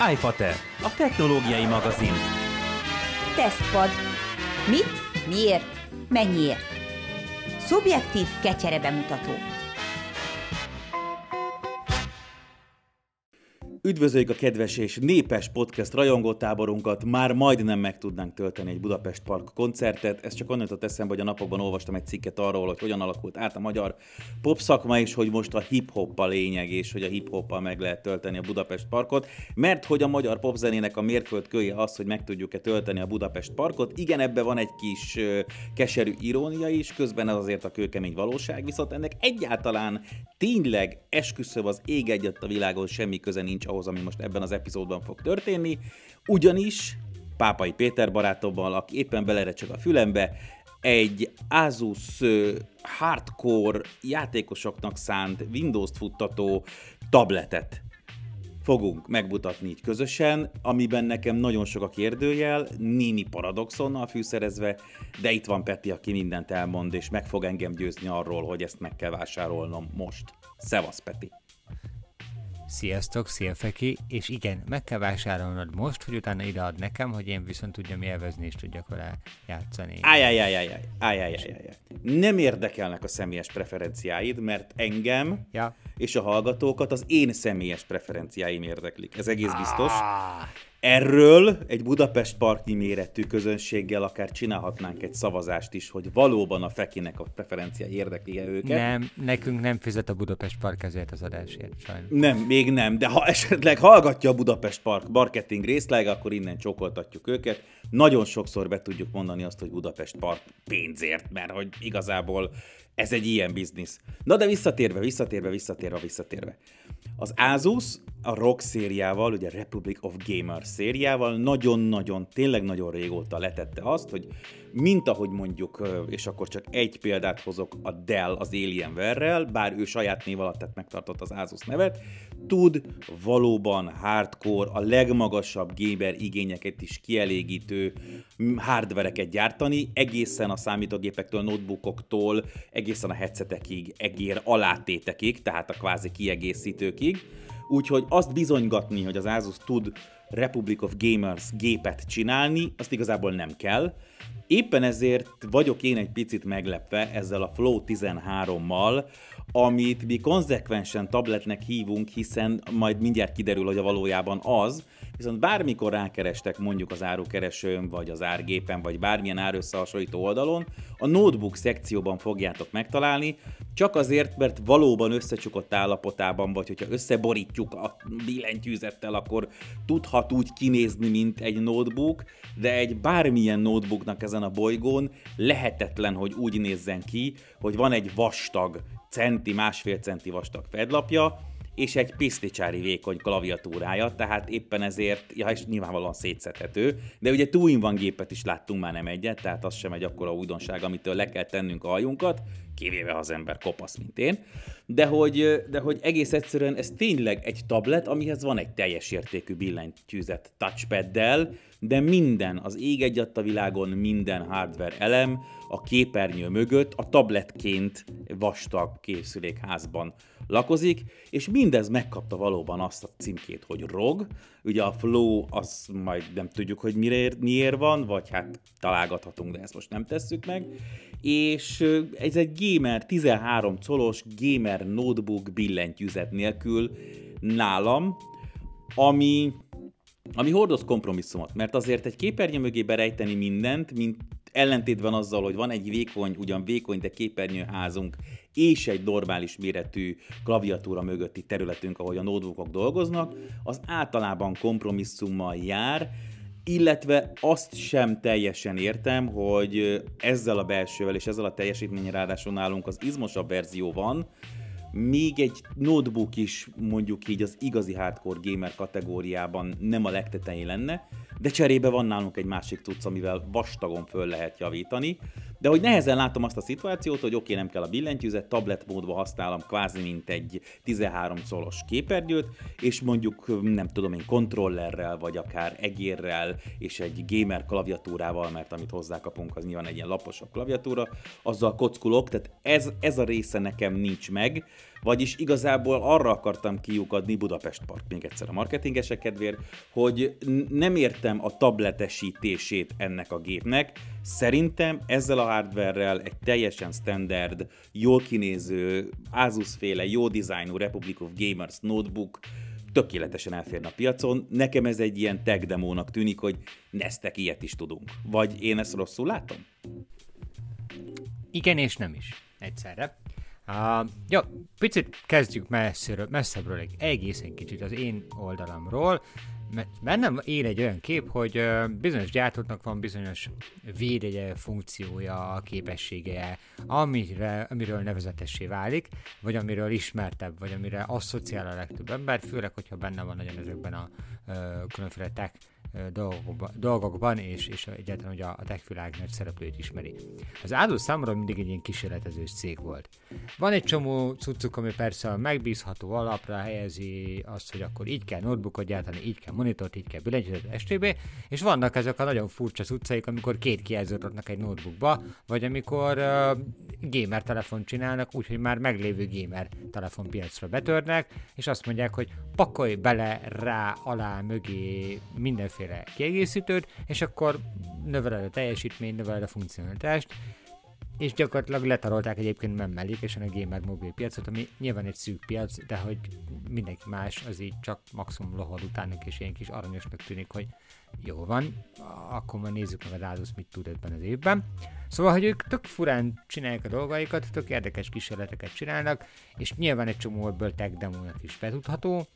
iFater, a technológiai magazin. Tesztpad. Mit, miért, mennyiért? Szubjektív kecsere bemutató. Üdvözöljük a kedves és népes podcast rajongótáborunkat. Már majdnem meg tudnánk tölteni egy Budapest Park koncertet. Ez csak onnan jutott eszembe, hogy a napokban olvastam egy cikket arról, hogy hogyan alakult át a magyar pop szakma, és hogy most a hip-hop a lényeg, és hogy a hip-hoppal meg lehet tölteni a Budapest Parkot. Mert hogy a magyar popzenének a mérföldkője az, hogy meg tudjuk-e tölteni a Budapest Parkot. Igen, ebbe van egy kis keserű irónia is, közben ez azért a kőkemény valóság, viszont ennek egyáltalán tényleg esküszöm az ég egyet a világon semmi köze nincs ahhoz, ami most ebben az epizódban fog történni, ugyanis Pápai Péter barátommal, aki éppen belerecseg a fülembe, egy Asus hardcore játékosoknak szánt Windows-t futtató tabletet fogunk megmutatni így közösen, amiben nekem nagyon sok a kérdőjel, némi paradoxonnal fűszerezve, de itt van Peti, aki mindent elmond, és meg fog engem győzni arról, hogy ezt meg kell vásárolnom most. Szevasz, Peti! Sziasztok, szia Feki, és igen, meg kell vásárolnod most, hogy utána idead nekem, hogy én viszont tudjam élvezni és tudjak vele játszani. Ájjájjájjáj, ájjájjájjáj. Nem érdekelnek a személyes preferenciáid, mert engem és a hallgatókat az én személyes preferenciáim érdeklik. Ez egész biztos. Erről egy Budapest parknyi méretű közönséggel akár csinálhatnánk egy szavazást is, hogy valóban a Fekinek a preferenciái érdekli őket. nem, nekünk nem fizet a Budapest Park ezért az adásért, sajnos. Nem, még nem, de ha esetleg hallgatja a Budapest Park marketing részleg, akkor innen csókoltatjuk őket. Nagyon sokszor be tudjuk mondani azt, hogy Budapest Park pénzért, mert hogy igazából ez egy ilyen biznisz. Na de visszatérve, visszatérve, visszatérve, visszatérve. Az Asus a Rock szériával, ugye Republic of Gamers szériával nagyon-nagyon, tényleg nagyon régóta letette azt, hogy mint ahogy mondjuk, és akkor csak egy példát hozok, a Dell az Alienware-rel, bár ő saját név alatt tett megtartott az Asus nevet, tud valóban hardcore, a legmagasabb gamer igényeket is kielégítő hardvereket gyártani, egészen a számítógépektől, notebookoktól, egészen a headsetekig, egér alátétekig, tehát a kvázi kiegészítőkig. Úgyhogy azt bizonygatni, hogy az Asus tud Republic of Gamers gépet csinálni, azt igazából nem kell. Éppen ezért vagyok én egy picit meglepve ezzel a Flow 13-mal, amit mi konzekvensen tabletnek hívunk, hiszen majd mindjárt kiderül, hogy a valójában az, viszont bármikor rákerestek mondjuk az árukeresőn, vagy az árgépen, vagy bármilyen árösszehasonlító oldalon, a notebook szekcióban fogjátok megtalálni, csak azért, mert valóban összecsukott állapotában, vagy hogyha összeborítjuk a billentyűzettel, akkor tudhat úgy kinézni, mint egy notebook, de egy bármilyen notebooknak ezen a bolygón lehetetlen, hogy úgy nézzen ki, hogy van egy vastag, centi, másfél centi vastag fedlapja, és egy piszticsári vékony klaviatúrája, tehát éppen ezért, ja, és nyilvánvalóan szétszedhető, de ugye two in one gépet is láttunk már nem egyet, tehát az sem egy akkora újdonság, amitől le kell tennünk a hajunkat, kivéve ha az ember kopasz, mint én, de hogy, de hogy egész egyszerűen ez tényleg egy tablet, amihez van egy teljes értékű billentyűzet touchpaddel, de minden, az ég egyadt a világon minden hardware elem a képernyő mögött a tabletként vastag készülékházban lakozik, és mindez megkapta valóban azt a címkét, hogy ROG, ugye a Flow az majd nem tudjuk, hogy miért, miért van, vagy hát találgathatunk, de ezt most nem tesszük meg, és ez egy gamer, 13 colos gamer notebook billentyűzet nélkül nálam, ami ami hordoz kompromisszumot, mert azért egy képernyő mögé berejteni mindent, mint ellentétben azzal, hogy van egy vékony, ugyan vékony, de képernyőházunk, és egy normális méretű klaviatúra mögötti területünk, ahogy a notebookok dolgoznak, az általában kompromisszummal jár, illetve azt sem teljesen értem, hogy ezzel a belsővel és ezzel a teljesítménye ráadásul nálunk az izmosabb verzió van, még egy notebook is mondjuk így az igazi hardcore gamer kategóriában nem a legtetején lenne, de cserébe van nálunk egy másik cucc, amivel vastagon föl lehet javítani. De hogy nehezen látom azt a szituációt, hogy oké, nem kell a billentyűzet, tablet módban használom kvázi mint egy 13 szolos képernyőt, és mondjuk nem tudom én kontrollerrel, vagy akár egérrel, és egy gamer klaviatúrával, mert amit hozzákapunk, az nyilván egy ilyen laposabb klaviatúra, azzal kockulok, tehát ez, ez a része nekem nincs meg, Vagyis igazából arra akartam kiukadni Budapest Park még egyszer a marketingesek kedvéért, hogy nem értem a tabletesítését ennek a gépnek. Szerintem ezzel a hardware egy teljesen standard, jól kinéző, Asus féle, jó dizájnú Republic of Gamers notebook tökéletesen elférne a piacon. Nekem ez egy ilyen tech demónak tűnik, hogy neztek ilyet is tudunk. Vagy én ezt rosszul látom? Igen és nem is egyszerre. Uh, jó, picit kezdjük messziről, messzebbről, egy egészen kicsit az én oldalamról, mert bennem él egy olyan kép, hogy bizonyos gyártóknak van bizonyos védegye funkciója, képessége, amire, amiről nevezetessé válik, vagy amiről ismertebb, vagy amire asszociál a legtöbb ember, főleg, hogyha benne van nagyon ezekben a uh, különféle tech dolgokban, dolgokban és, és egyáltalán hogy a, a techvilág nagy szereplőit ismeri. Az Áldó számomra mindig egy ilyen kísérletezős cég volt. Van egy csomó cuccuk, ami persze a megbízható alapra helyezi azt, hogy akkor így kell notebookot gyártani, így kell monitort, így kell billentyűzetet, stb. És vannak ezek a nagyon furcsa cuccaik, amikor két kijelzőt adnak egy notebookba, vagy amikor uh, gamer telefon csinálnak, úgyhogy már meglévő gamer telefonpiacra betörnek, és azt mondják, hogy pakolj bele rá, alá, mögé mindenféle kiegészítőt, és akkor növeled a teljesítményt, növeled a funkcionalitást, és gyakorlatilag letarolták egyébként nem mellékesen a gamer mobil piacot, ami nyilván egy szűk piac, de hogy mindenki más az így csak maximum lohad utának, és ilyen kis aranyosnak tűnik, hogy jó van, akkor már nézzük meg a Asus mit tud ebben az évben. Szóval, hogy ők tök furán csinálják a dolgaikat, tök érdekes kísérleteket csinálnak, és nyilván egy csomó ebből tech demónak is betudható,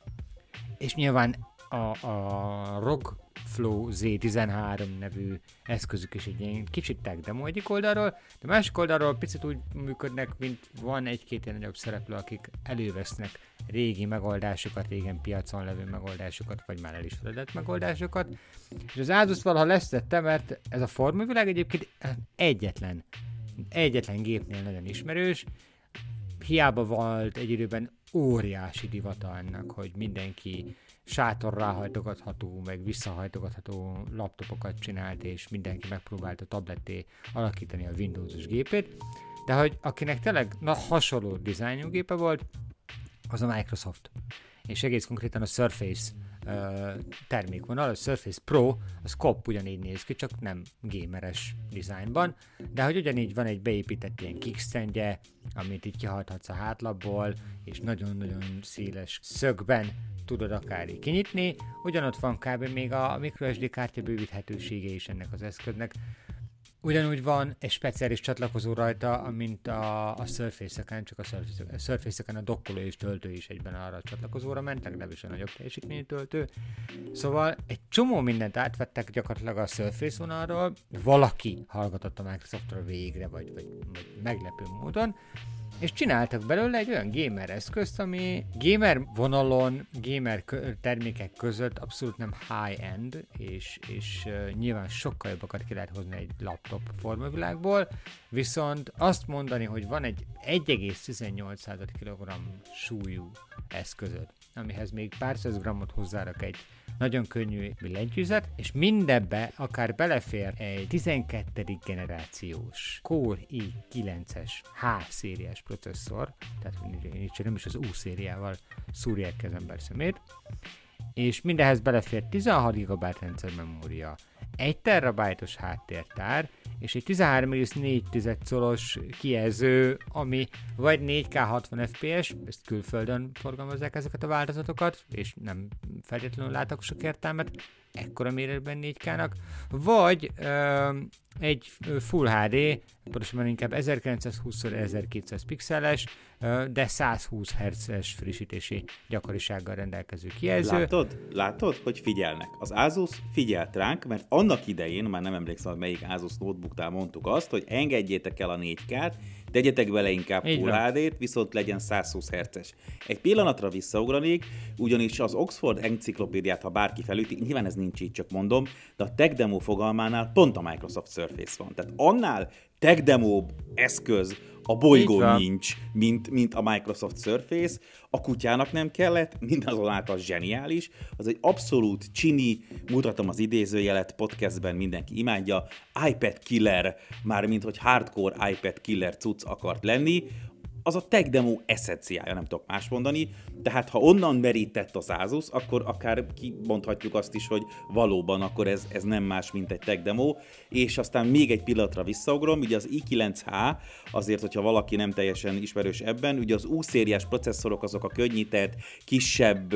és nyilván a, a ROG Flow Z13 nevű eszközük is egy ilyen kicsit tech demo egyik oldalról, de másik oldalról picit úgy működnek, mint van egy-két ilyen nagyobb szereplő, akik elővesznek régi megoldásokat, régen piacon levő megoldásokat, vagy már el is megoldásokat. És az Asus valaha lesztette, mert ez a formavilág egyébként egyetlen, egyetlen gépnél nagyon ismerős, hiába volt egy időben óriási divata ennek, hogy mindenki sátorrá hajtogatható, meg visszahajtogatható laptopokat csinált, és mindenki megpróbálta tabletté alakítani a Windows-os gépét, de hogy akinek tényleg na, hasonló dizájnú gépe volt, az a Microsoft. És egész konkrétan a Surface termékvonal, a Surface Pro, az kop ugyanígy néz ki, csak nem gameres dizájnban, de hogy ugyanígy van egy beépített ilyen kickstandje, amit így kihajthatsz a hátlapból, és nagyon-nagyon széles szögben tudod akár így kinyitni, ugyanott van kb. még a microSD kártya bővíthetősége is ennek az eszköznek. Ugyanúgy van egy speciális csatlakozó rajta, mint a, a Surface-eken, csak a Surface-eken, a, Surface dokkoló és töltő is egyben arra a csatlakozóra ment, legalábbis a nagyobb teljesítményű töltő. Szóval egy csomó mindent átvettek gyakorlatilag a Surface vonalról, valaki hallgatott a Microsoft-ra végre, vagy, vagy, vagy meglepő módon, és csináltak belőle egy olyan gamer eszközt, ami gamer vonalon, gamer termékek között abszolút nem high-end, és, és nyilván sokkal jobbakat ki lehet hozni egy laptop formavilágból, viszont azt mondani, hogy van egy 1,18 kg súlyú eszközöd, amihez még pár száz grammot hozzárak egy nagyon könnyű billentyűzet, és mindebbe akár belefér egy 12. generációs Core i9-es H-szériás processzor, tehát nem is az U szériával szúrják az ember szemét, és mindehez belefér 16 GB rendszermemória, 1 terabájtos háttértár, és egy 13,4 colos kijelző, ami vagy 4K 60 FPS, ezt külföldön forgalmazzák ezeket a változatokat, és nem feltétlenül látok sok értelmet, ekkora méretben 4K-nak, vagy ö, egy Full HD, pontosabban inkább 1920x1200 pixeles, de 120 Hz-es frissítési gyakorisággal rendelkező kijelző. Látod? Látod, hogy figyelnek. Az Asus figyelt ránk, mert annak idején, már nem emlékszem, hogy melyik Asus notebooknál mondtuk azt, hogy engedjétek el a 4K-t, tegyetek bele inkább Így Full HD-t, viszont legyen 120 Hz-es. Egy pillanatra visszaugranék, ugyanis az Oxford enciklopédiát, ha bárki felüti, nyilván ez nincs így, csak mondom, de a Tech Demo fogalmánál pont a Microsoft Surface van. Tehát annál Tech Demo eszköz, a bolygón nincs, mint, mint a Microsoft Surface, a kutyának nem kellett, mindazonáltal zseniális, az egy abszolút csini, mutatom az idézőjelet, podcastben mindenki imádja, iPad killer, mármint hogy hardcore iPad killer cucc akart lenni, az a tech demo eszenciája, nem tudok más mondani. Tehát ha onnan merített az Asus, akkor akár kimondhatjuk azt is, hogy valóban akkor ez, ez nem más, mint egy tech demo. És aztán még egy pillanatra visszaugrom, ugye az i9H, azért, hogyha valaki nem teljesen ismerős ebben, ugye az U-szériás processzorok azok a könnyített, kisebb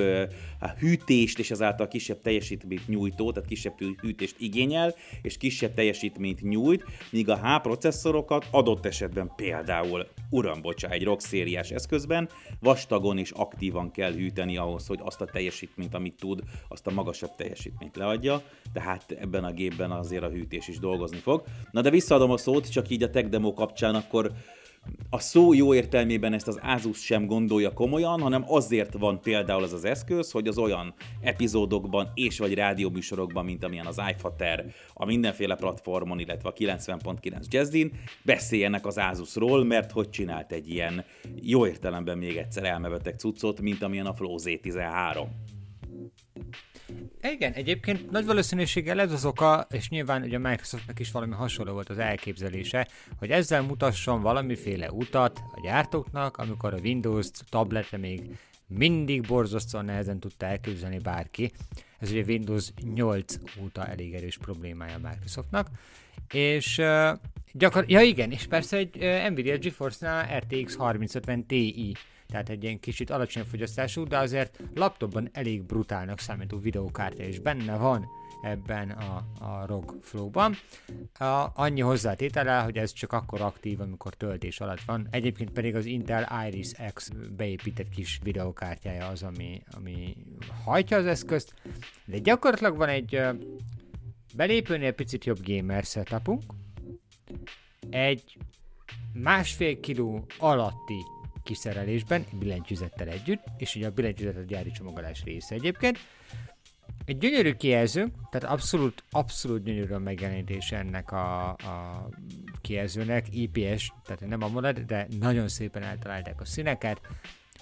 hát, hűtést és ezáltal kisebb teljesítményt nyújtó, tehát kisebb hűtést igényel, és kisebb teljesítményt nyújt, míg a H processzorokat adott esetben például, uram, bocsánat, egy ROG szériás eszközben, vastagon és aktívan kell hűteni ahhoz, hogy azt a teljesítményt, amit tud, azt a magasabb teljesítményt leadja, tehát ebben a gépben azért a hűtés is dolgozni fog. Na de visszaadom a szót, csak így a tech demo kapcsán, akkor a szó jó értelmében ezt az Asus sem gondolja komolyan, hanem azért van például ez az eszköz, hogy az olyan epizódokban és vagy rádióműsorokban, mint amilyen az iFater, a mindenféle platformon, illetve a 90.9 Jazzin beszéljenek az Asusról, mert hogy csinált egy ilyen jó értelemben még egyszer elmebeteg cuccot, mint amilyen a Flow Z13. Igen, egyébként nagy valószínűséggel ez az oka, és nyilván ugye a Microsoftnak is valami hasonló volt az elképzelése, hogy ezzel mutasson valamiféle utat a gyártóknak, amikor a Windows-t tabletre még mindig borzasztóan nehezen tudta elképzelni bárki. Ez ugye Windows 8 óta elég erős problémája a Microsoftnak. És gyakor- ja igen, és persze egy Nvidia GeForce-nál RTX 3050 Ti tehát egy ilyen kicsit alacsony fogyasztású, de azért laptopban elég brutálnak számító videókártya is benne van ebben a, a ROG Flow-ban. A, annyi hozzátétele, hogy ez csak akkor aktív, amikor töltés alatt van. Egyébként pedig az Intel Iris X beépített kis videókártyája az, ami, ami hajtja az eszközt, de gyakorlatilag van egy belépőnél picit jobb gamer setupunk, egy másfél kiló alatti kiszerelésben, billentyűzettel együtt, és ugye a billentyűzet a gyári csomagolás része egyébként. Egy gyönyörű kijelző, tehát abszolút, abszolút gyönyörű a megjelenítése ennek a, a kijelzőnek, IPS, tehát nem a AMOLED, de nagyon szépen eltalálták a színeket,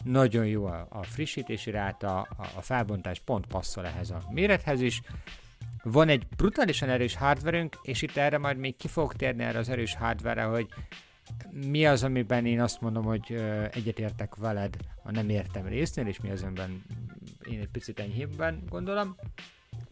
nagyon jó a, a frissítési ráta, a, a felbontás pont passzol ehhez a mérethez is, van egy brutálisan erős hardverünk, és itt erre majd még ki fogok térni erre az erős hardware hogy mi az, amiben én azt mondom, hogy egyetértek veled a nem értem résznél, és mi az, amiben én egy picit enyhébben gondolom.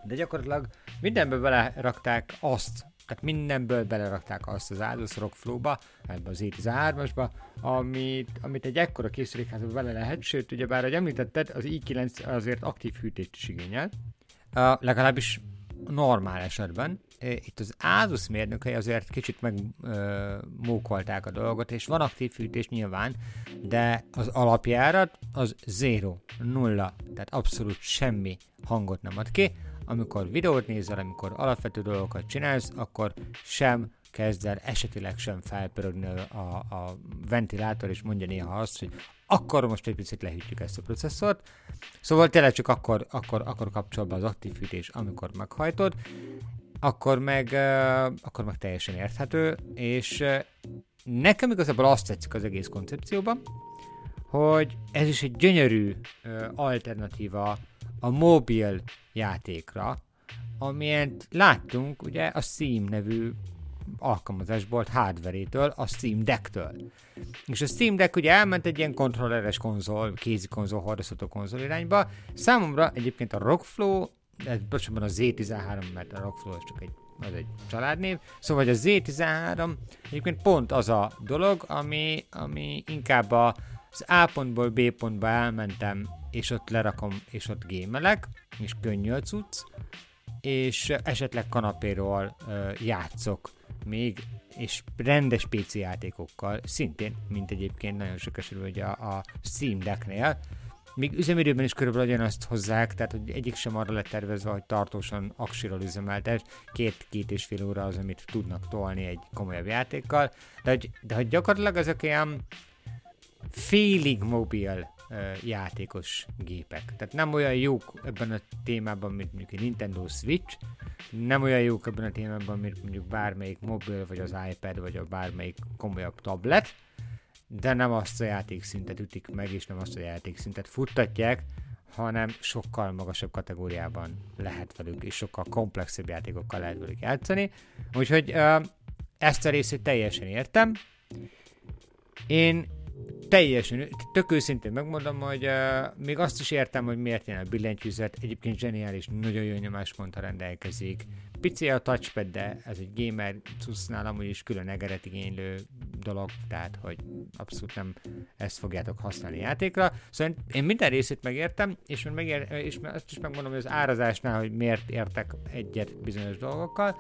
De gyakorlatilag mindenből belerakták azt, tehát mindenből belerakták azt az Asus Rock Flow-ba, ebbe az E13-asba, amit, amit egy ekkora készülékházba bele lehet, sőt, ugye bár, ahogy említetted, az i9 azért aktív hűtést is igényel, uh, legalábbis normál esetben. Itt az Asus mérnökei azért kicsit megmókolták a dolgot, és van aktív fűtés nyilván, de az alapjárat az zero, nulla, tehát abszolút semmi hangot nem ad ki. Amikor videót nézel, amikor alapvető dolgokat csinálsz, akkor sem kezd el esetileg sem felpörögni a, a ventilátor, és mondja néha azt, hogy akkor most egy picit lehűtjük ezt a processzort. Szóval tényleg csak akkor, akkor, akkor kapcsol be az aktív fűtés, amikor meghajtod, akkor meg, akkor meg teljesen érthető, és nekem igazából azt tetszik az egész koncepcióban, hogy ez is egy gyönyörű alternatíva a mobil játékra, amilyet láttunk ugye a Steam nevű alkalmazásból, hardverétől, a Steam Deck-től. És a Steam Deck ugye elment egy ilyen kontrolleres konzol, kézi konzol, hordozható konzol irányba. Számomra egyébként a Rockflow, bocsánat a Z13, mert a Rockflow az csak egy az egy családnév. Szóval a Z13 egyébként pont az a dolog, ami, ami inkább a, az A pontból B pontba elmentem, és ott lerakom, és ott gémelek, és könnyű a cucc, és esetleg kanapéról uh, játszok még, és rendes PC játékokkal, szintén, mint egyébként nagyon sok esetben ugye a, a Steam Decknél, még üzemidőben is körülbelül ugyanazt hozzák, tehát hogy egyik sem arra lett tervezve, hogy tartósan aksiról üzemeltes, két-két és fél óra az, amit tudnak tolni egy komolyabb játékkal, de hogy, de hogy gyakorlatilag ezek ilyen félig mobil játékos gépek. Tehát nem olyan jók ebben a témában, mint mondjuk a Nintendo Switch, nem olyan jók ebben a témában, mint mondjuk bármelyik mobil, vagy az iPad, vagy a bármelyik komolyabb tablet, de nem azt a játékszintet ütik meg, és nem azt a játékszintet futtatják, hanem sokkal magasabb kategóriában lehet velük, és sokkal komplexebb játékokkal lehet velük játszani. Úgyhogy ezt a részét teljesen értem. Én teljesen, tök őszintén megmondom, hogy uh, még azt is értem, hogy miért jön a billentyűzet, egyébként zseniális, nagyon jó nyomásponttal rendelkezik. Pici a touchpad, de ez egy gamer cuccnál amúgy is külön egeret igénylő dolog, tehát hogy abszolút nem ezt fogjátok használni játékra. Szóval én minden részét megértem, és, megér, és azt is megmondom, hogy az árazásnál, hogy miért értek egyet bizonyos dolgokkal,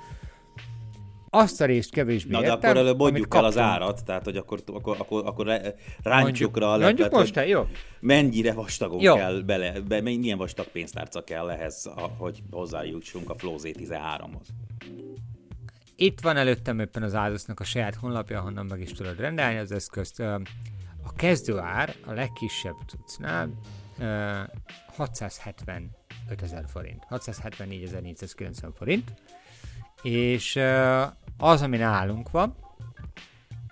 azt a részt kevésbé Na, de értem, akkor előbb mondjuk el az árat, tehát hogy akkor, akkor, akkor, akkor rántjuk rá a Mondjuk lepet, most, hogy jó? mennyire vastagok Jó. kell bele, be, milyen vastag pénztárca kell ehhez, hogy hozzájutsunk a Flow Z13-hoz. Itt van előttem éppen az Asusnak a saját honlapja, ahonnan meg is tudod rendelni az eszközt. A kezdő ár a legkisebb cuccnál ö, 675 ezer forint. 674.490 forint. És az, ami nálunk van,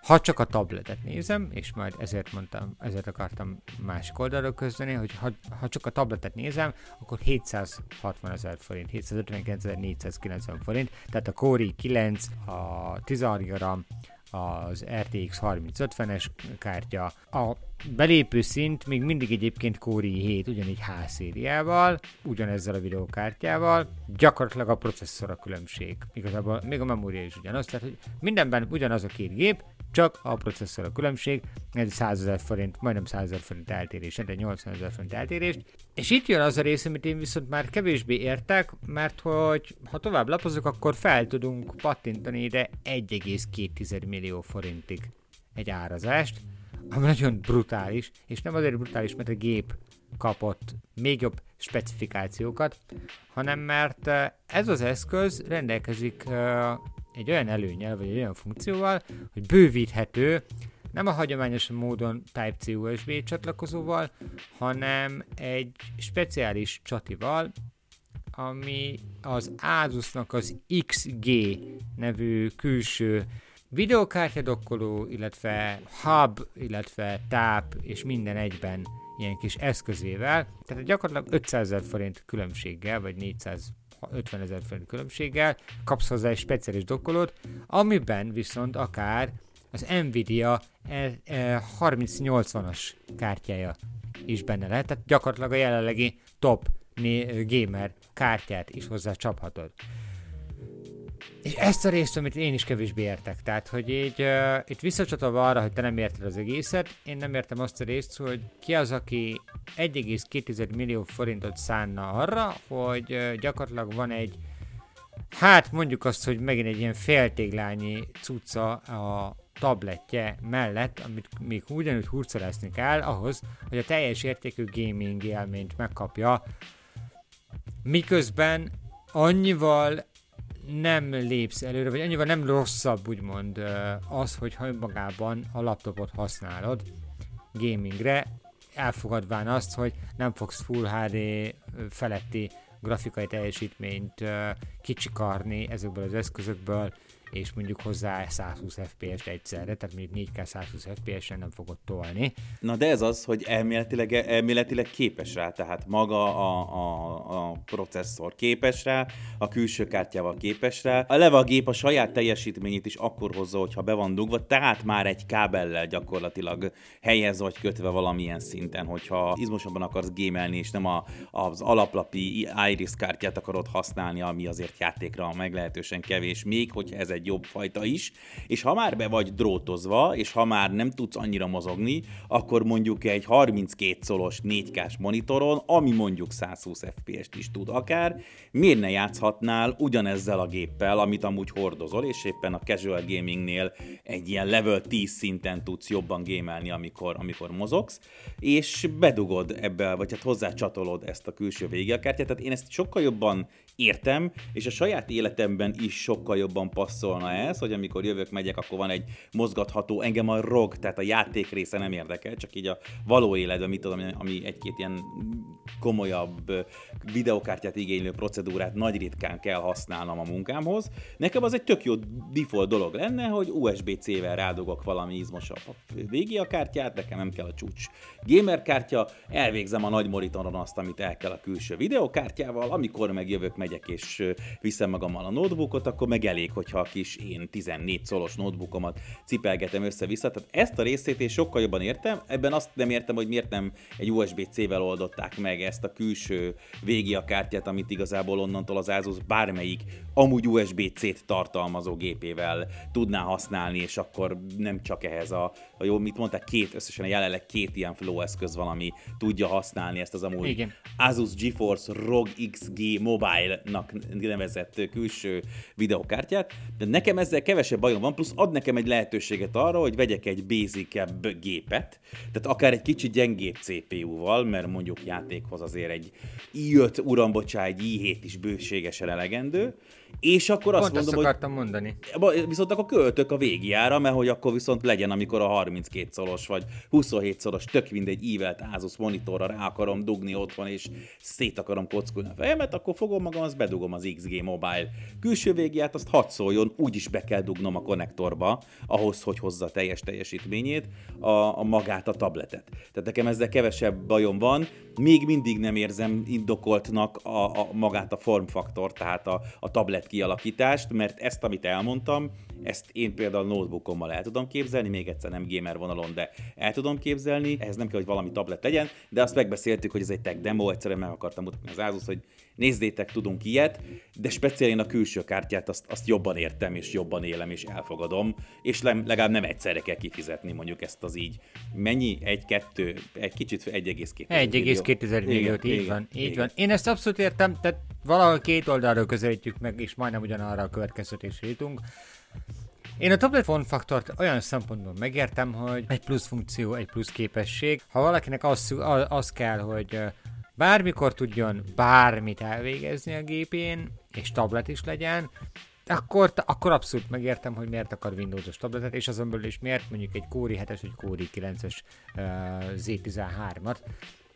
ha csak a tabletet nézem, és majd ezért mondtam, ezért akartam másik oldalról közleni, hogy ha, ha csak a tabletet nézem, akkor 760 ezer forint, 759.490 forint, tehát a Core i9, a 16 GB, az RTX 3050-es kártya, a belépő szint még mindig egyébként Core i7, ugyanígy H szériával, ugyanezzel a videókártyával, gyakorlatilag a processzor a különbség. Igazából még a memória is ugyanaz, tehát hogy mindenben ugyanaz a két gép, csak a processzor a különbség, ez 100 ezer forint, majdnem 100 ezer forint eltérés, de 80 ezer forint eltérés. És itt jön az a rész, amit én viszont már kevésbé értek, mert hogy ha tovább lapozok, akkor fel tudunk pattintani ide 1,2 millió forintig egy árazást, ami nagyon brutális, és nem azért brutális, mert a gép kapott még jobb specifikációkat, hanem mert eh, ez az eszköz rendelkezik eh, egy olyan előnyel, vagy egy olyan funkcióval, hogy bővíthető, nem a hagyományos módon Type-C USB csatlakozóval, hanem egy speciális csatival, ami az Asusnak az XG nevű külső videokártyadokkoló, illetve hub, illetve táp és minden egyben ilyen kis eszközével, tehát gyakorlatilag 500 ezer forint különbséggel, vagy 450 ezer forint különbséggel kapsz hozzá egy speciális dokkolót, amiben viszont akár az Nvidia R- eh, 3080-as kártyája is benne lehet, tehát gyakorlatilag a jelenlegi top gamer kártyát is hozzá csaphatod. És ezt a részt, amit én is kevésbé értek, tehát, hogy így uh, itt visszacsatolva arra, hogy te nem érted az egészet, én nem értem azt a részt, hogy ki az, aki 1,2 millió forintot szánna arra, hogy uh, gyakorlatilag van egy, hát mondjuk azt, hogy megint egy ilyen féltéglányi cucca a tabletje mellett, amit még ugyanúgy hurcolászni kell ahhoz, hogy a teljes értékű gaming élményt megkapja, miközben annyival nem lépsz előre, vagy annyival nem rosszabb, úgymond az, hogy ha önmagában a laptopot használod gamingre, elfogadván azt, hogy nem fogsz Full HD feletti grafikai teljesítményt kicsikarni ezekből az eszközökből, és mondjuk hozzá 120 FPS-t egyszerre, tehát mondjuk 4K 120 FPS-en nem fogod tolni. Na de ez az, hogy elméletileg, elméletileg képes rá, tehát maga a, a, a processzor képes rá, a külső kártyával képes rá. A leve a gép a saját teljesítményét is akkor hozza, hogyha be van dugva, tehát már egy kábellel gyakorlatilag helyez vagy kötve valamilyen szinten, hogyha izmosabban akarsz gémelni, és nem a, az alaplapi Iris kártyát akarod használni, ami azért játékra meglehetősen kevés, még hogyha ez egy jobb fajta is, és ha már be vagy drótozva, és ha már nem tudsz annyira mozogni, akkor mondjuk egy 32 szolos 4K-s monitoron, ami mondjuk 120 FPS-t is tud akár, miért ne játszhatnál ugyanezzel a géppel, amit amúgy hordozol, és éppen a casual gamingnél egy ilyen level 10 szinten tudsz jobban gémelni, amikor, amikor mozogsz, és bedugod ebbe, vagy hát hozzácsatolod ezt a külső végekártyát, tehát én ezt sokkal jobban értem, és a saját életemben is sokkal jobban passzolna ez, hogy amikor jövök, megyek, akkor van egy mozgatható, engem a ROG, tehát a játék része nem érdekel, csak így a való életben, mit tudom, ami egy-két ilyen komolyabb videokártyát igénylő procedúrát nagy ritkán kell használnom a munkámhoz. Nekem az egy tök jó default dolog lenne, hogy USB-C-vel rádugok valami izmosabb a kártyát, nekem nem kell a csúcs gamer kártya, elvégzem a nagy monitoron azt, amit el kell a külső videokártyával, amikor megjövök, megyek és viszem magammal a notebookot, akkor meg elég, hogyha a kis én 14 szolos notebookomat cipelgetem össze-vissza, tehát ezt a részét én sokkal jobban értem, ebben azt nem értem, hogy miért nem egy USB-C-vel oldották meg ezt a külső végia kártyát, amit igazából onnantól az Asus bármelyik amúgy USB-C-t tartalmazó gépével tudná használni, és akkor nem csak ehhez a, a jó, mit mondták, két, összesen jelenleg két ilyen flow eszköz van, ami tudja használni ezt az amúgy Igen. Asus GeForce ROG XG Mobile-nak nevezett külső videokártyát, de nekem ezzel kevesebb bajom van, plusz ad nekem egy lehetőséget arra, hogy vegyek egy basic gépet, tehát akár egy kicsit gyengébb CPU-val, mert mondjuk játékhoz azért egy i5, uram, bocsá, egy i7 is bőségesen elegendő, és akkor azt Pont mondom, ezt hogy akartam mondani. Ba- Viszont akkor költök a végiára, mert hogy akkor viszont legyen, amikor a 32 szoros vagy 27 szoros, tök mindegy ívelt Asus monitorra rá akarom dugni otthon, és szét akarom kockulni a fejemet, akkor fogom magam, azt bedugom az XG Mobile külső végiát, azt hadd szóljon, úgyis be kell dugnom a konnektorba, ahhoz, hogy hozza teljes teljesítményét, a, a magát, a tabletet. Tehát nekem ezzel kevesebb bajom van, még mindig nem érzem indokoltnak a, a magát a formfaktor, tehát a, a tablet kialakítást, mert ezt, amit elmondtam, ezt én például notebookommal el tudom képzelni, még egyszer nem gamer vonalon, de el tudom képzelni, ehhez nem kell, hogy valami tablet legyen, de azt megbeszéltük, hogy ez egy tech demo, egyszerűen meg akartam mutatni az Asus, hogy nézzétek, tudunk ilyet, de speciál én a külső kártyát azt, azt jobban értem, és jobban élem, és elfogadom, és le, legalább nem egyszerre kell kifizetni mondjuk ezt az így. Mennyi? Egy, kettő, egy kicsit 1,2 1,2 milliót, így van, így van. Én ezt abszolút értem, tehát valahol két oldalról közelítjük meg, és majdnem ugyanarra a következtetésre jutunk. Én a tablet faktort olyan szempontból megértem, hogy egy plusz funkció, egy plusz képesség. Ha valakinek az, az kell, hogy bármikor tudjon bármit elvégezni a gépén, és tablet is legyen, akkor, akkor abszolút megértem, hogy miért akar Windows-os tabletet, és azon belül is miért mondjuk egy Core 7-es vagy Core 9-es uh, Z13-at.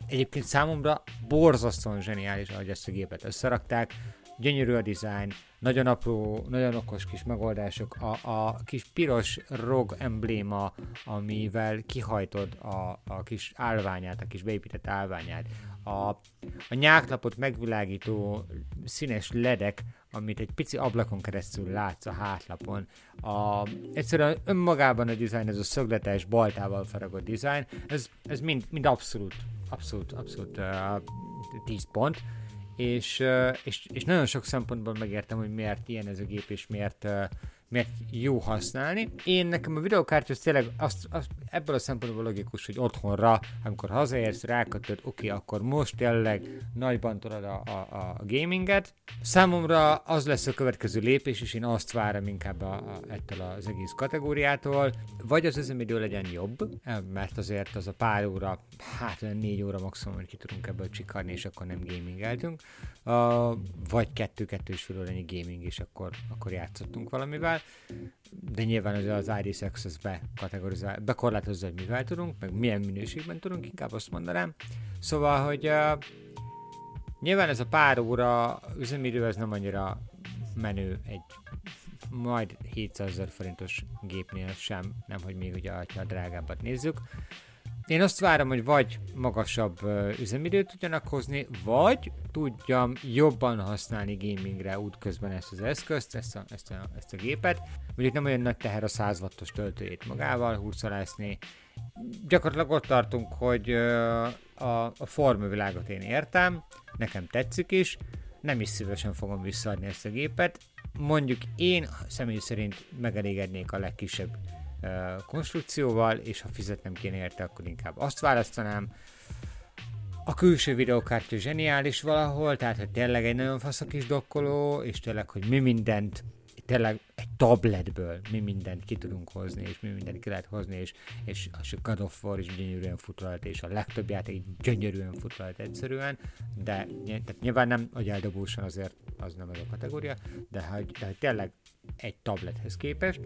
Egyébként számomra borzasztóan zseniális, ahogy ezt a gépet összerakták. Gyönyörű a design, nagyon apró, nagyon okos kis megoldások. A, a kis piros ROG embléma, amivel kihajtod a, a kis állványát, a kis beépített állványát. A, a nyáklapot megvilágító színes ledek, amit egy pici ablakon keresztül látsz a hátlapon. A, egyszerűen önmagában a dizájn, ez a szögletes, baltával faragott dizájn, ez, ez mind, mind abszolút, abszolút, abszolút uh, 10 pont. És, és, és nagyon sok szempontból megértem, hogy miért ilyen ez a gép, és miért, miért jó használni. Én nekem a videokártya az tényleg azt, azt, ebből a szempontból logikus, hogy otthonra, amikor hazaérsz, rákötöd, oké, okay, akkor most tényleg nagyban tolod a, a, a gaminget. Számomra az lesz a következő lépés, és én azt várom inkább a, a, ettől az egész kategóriától. Vagy az üzemidő legyen jobb, mert azért az a pár óra, hát olyan négy óra maximum, hogy ki tudunk ebből csikarni, és akkor nem gamingeltünk. Uh, vagy kettő-kettő és fél órányi gaming, és akkor, akkor játszottunk valamivel de nyilván az, az IDS Access bekategorizál, bekorlátozza, hogy mivel tudunk, meg milyen minőségben tudunk, inkább azt mondanám. Szóval, hogy uh, nyilván ez a pár óra üzemidő, ez nem annyira menő egy majd 700 ezer forintos gépnél sem, nem hogy még ugye a drágábbat nézzük. Én azt várom, hogy vagy magasabb üzemidőt tudjanak hozni, vagy tudjam jobban használni gamingre útközben ezt az eszközt, ezt a, ezt a, ezt a gépet. Mondjuk nem olyan nagy teher a 100 wattos töltőjét magával hurcolászni. Gyakorlatilag ott tartunk, hogy a, a formavilágot én értem, nekem tetszik is, nem is szívesen fogom visszaadni ezt a gépet. Mondjuk én személy szerint megelégednék a legkisebb konstrukcióval, és ha fizetnem kéne érte, akkor inkább azt választanám. A külső videokártya zseniális valahol, tehát hogy tényleg egy nagyon fasz a kis dokkoló, és tényleg, hogy mi mindent tényleg egy tabletből mi mindent ki tudunk hozni, és mi mindent ki lehet hozni, és, és a God of War is gyönyörűen futolt, és a legtöbb játék gyönyörűen futolt egyszerűen, de tehát nyilván nem agyáldobósan azért az nem ez a kategória, de hogy, de hogy tényleg egy tablethez képest,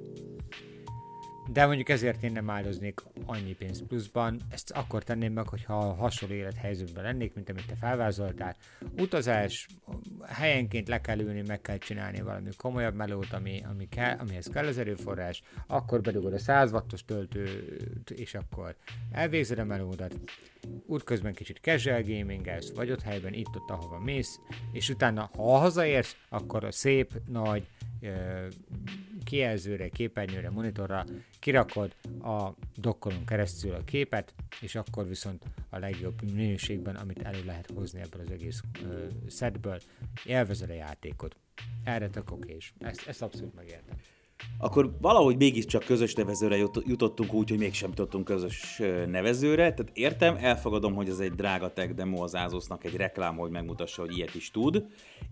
de mondjuk ezért én nem áldoznék annyi pénzt pluszban. Ezt akkor tenném meg, hogyha hasonló élethelyzetben lennék, mint amit te felvázoltál. Utazás, helyenként le kell ülni, meg kell csinálni valami komolyabb melót, ami, ami kell, amihez kell az erőforrás, akkor bedugod a 100 wattos töltőt, és akkor elvégzed a melódat. Útközben kicsit casual gamingelsz, vagy ott helyben, itt-ott, ahova mész, és utána, ha hazaérsz, akkor a szép, nagy, kijelzőre, képernyőre, monitorra, kirakod a dokkolon keresztül a képet, és akkor viszont a legjobb minőségben, amit elő lehet hozni ebből az egész ö, setből, élvezed a játékot. Erre tök okés. Ezt, ezt abszolút megértem akkor valahogy mégiscsak közös nevezőre jutottunk úgy, hogy mégsem jutottunk közös nevezőre. Tehát értem, elfogadom, hogy ez egy drága tech demo az Asusnak, egy reklám, hogy megmutassa, hogy ilyet is tud.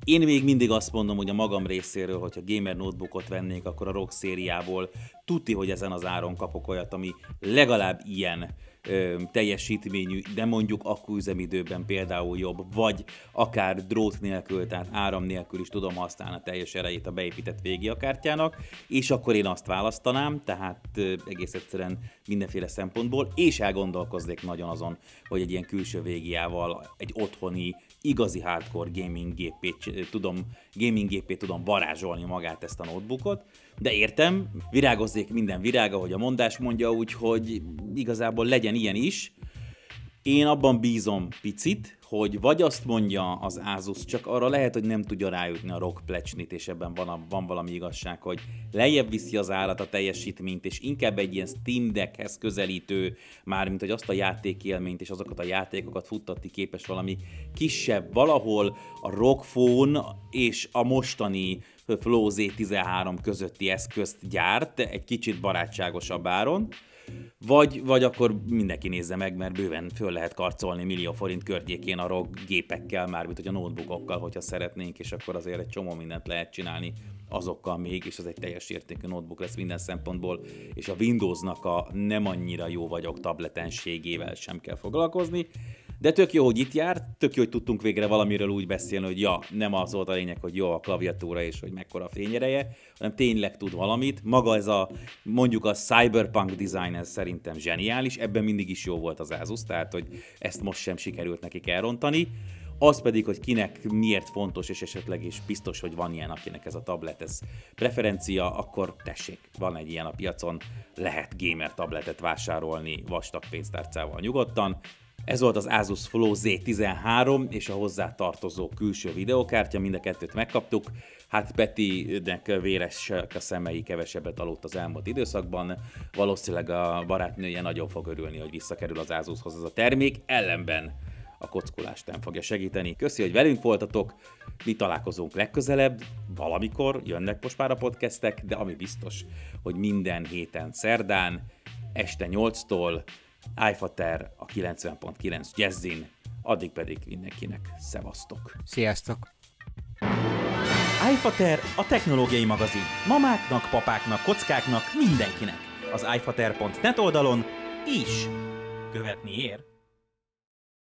Én még mindig azt mondom, hogy a magam részéről, hogyha gamer notebookot vennék, akkor a ROG szériából tuti, hogy ezen az áron kapok olyat, ami legalább ilyen ö, teljesítményű, de mondjuk akkúüzemidőben például jobb, vagy akár drót nélkül, tehát áram nélkül is tudom használni a teljes erejét a beépített kártyának, és akkor én azt választanám, tehát ö, egész egyszerűen mindenféle szempontból, és elgondolkoznék nagyon azon, hogy egy ilyen külső végiával egy otthoni, igazi hardcore gaming gépét tudom, gaming gépét tudom varázsolni magát ezt a notebookot, de értem, virágozzék minden virága, hogy a mondás mondja, úgyhogy igazából legyen ilyen is. Én abban bízom picit, hogy vagy azt mondja az Asus, csak arra lehet, hogy nem tudja rájutni a rock plecsnit, és ebben van, a, van valami igazság, hogy lejjebb viszi az állat a teljesítményt, és inkább egy ilyen Steam Deckhez közelítő, mármint hogy azt a játékélményt és azokat a játékokat futtatni képes valami kisebb, valahol a rock phone és a mostani Flow Z13 közötti eszközt gyárt, egy kicsit barátságosabb áron, vagy, vagy akkor mindenki nézze meg, mert bőven föl lehet karcolni millió forint környékén a ROG gépekkel, mármint hogy a notebookokkal, hogyha szeretnénk, és akkor azért egy csomó mindent lehet csinálni azokkal még, és az egy teljes értékű notebook lesz minden szempontból, és a Windowsnak a nem annyira jó vagyok tabletenségével sem kell foglalkozni, de tök jó, hogy itt járt, tök jó, hogy tudtunk végre valamiről úgy beszélni, hogy ja, nem az volt a lényeg, hogy jó a klaviatúra és hogy mekkora a fényereje, hanem tényleg tud valamit. Maga ez a, mondjuk a cyberpunk design, ez szerintem zseniális, ebben mindig is jó volt az Asus, tehát hogy ezt most sem sikerült nekik elrontani. Az pedig, hogy kinek miért fontos, és esetleg is biztos, hogy van ilyen, akinek ez a tablet, ez preferencia, akkor tessék, van egy ilyen a piacon, lehet gamer tabletet vásárolni vastag pénztárcával nyugodtan, ez volt az Asus Flow Z13 és a hozzá tartozó külső videokártya, mind a kettőt megkaptuk. Hát Petinek véres a szemei kevesebbet aludt az elmúlt időszakban. Valószínűleg a barátnője nagyon fog örülni, hogy visszakerül az Asushoz ez a termék, ellenben a kockulást nem fogja segíteni. Köszi, hogy velünk voltatok, mi találkozunk legközelebb, valamikor jönnek most már a podcastek, de ami biztos, hogy minden héten szerdán, este 8-tól iFater a 90.9 Jazzin, addig pedig mindenkinek szevasztok. Sziasztok! iFater a technológiai magazin. Mamáknak, papáknak, kockáknak, mindenkinek. Az iFater.net oldalon is követni ér.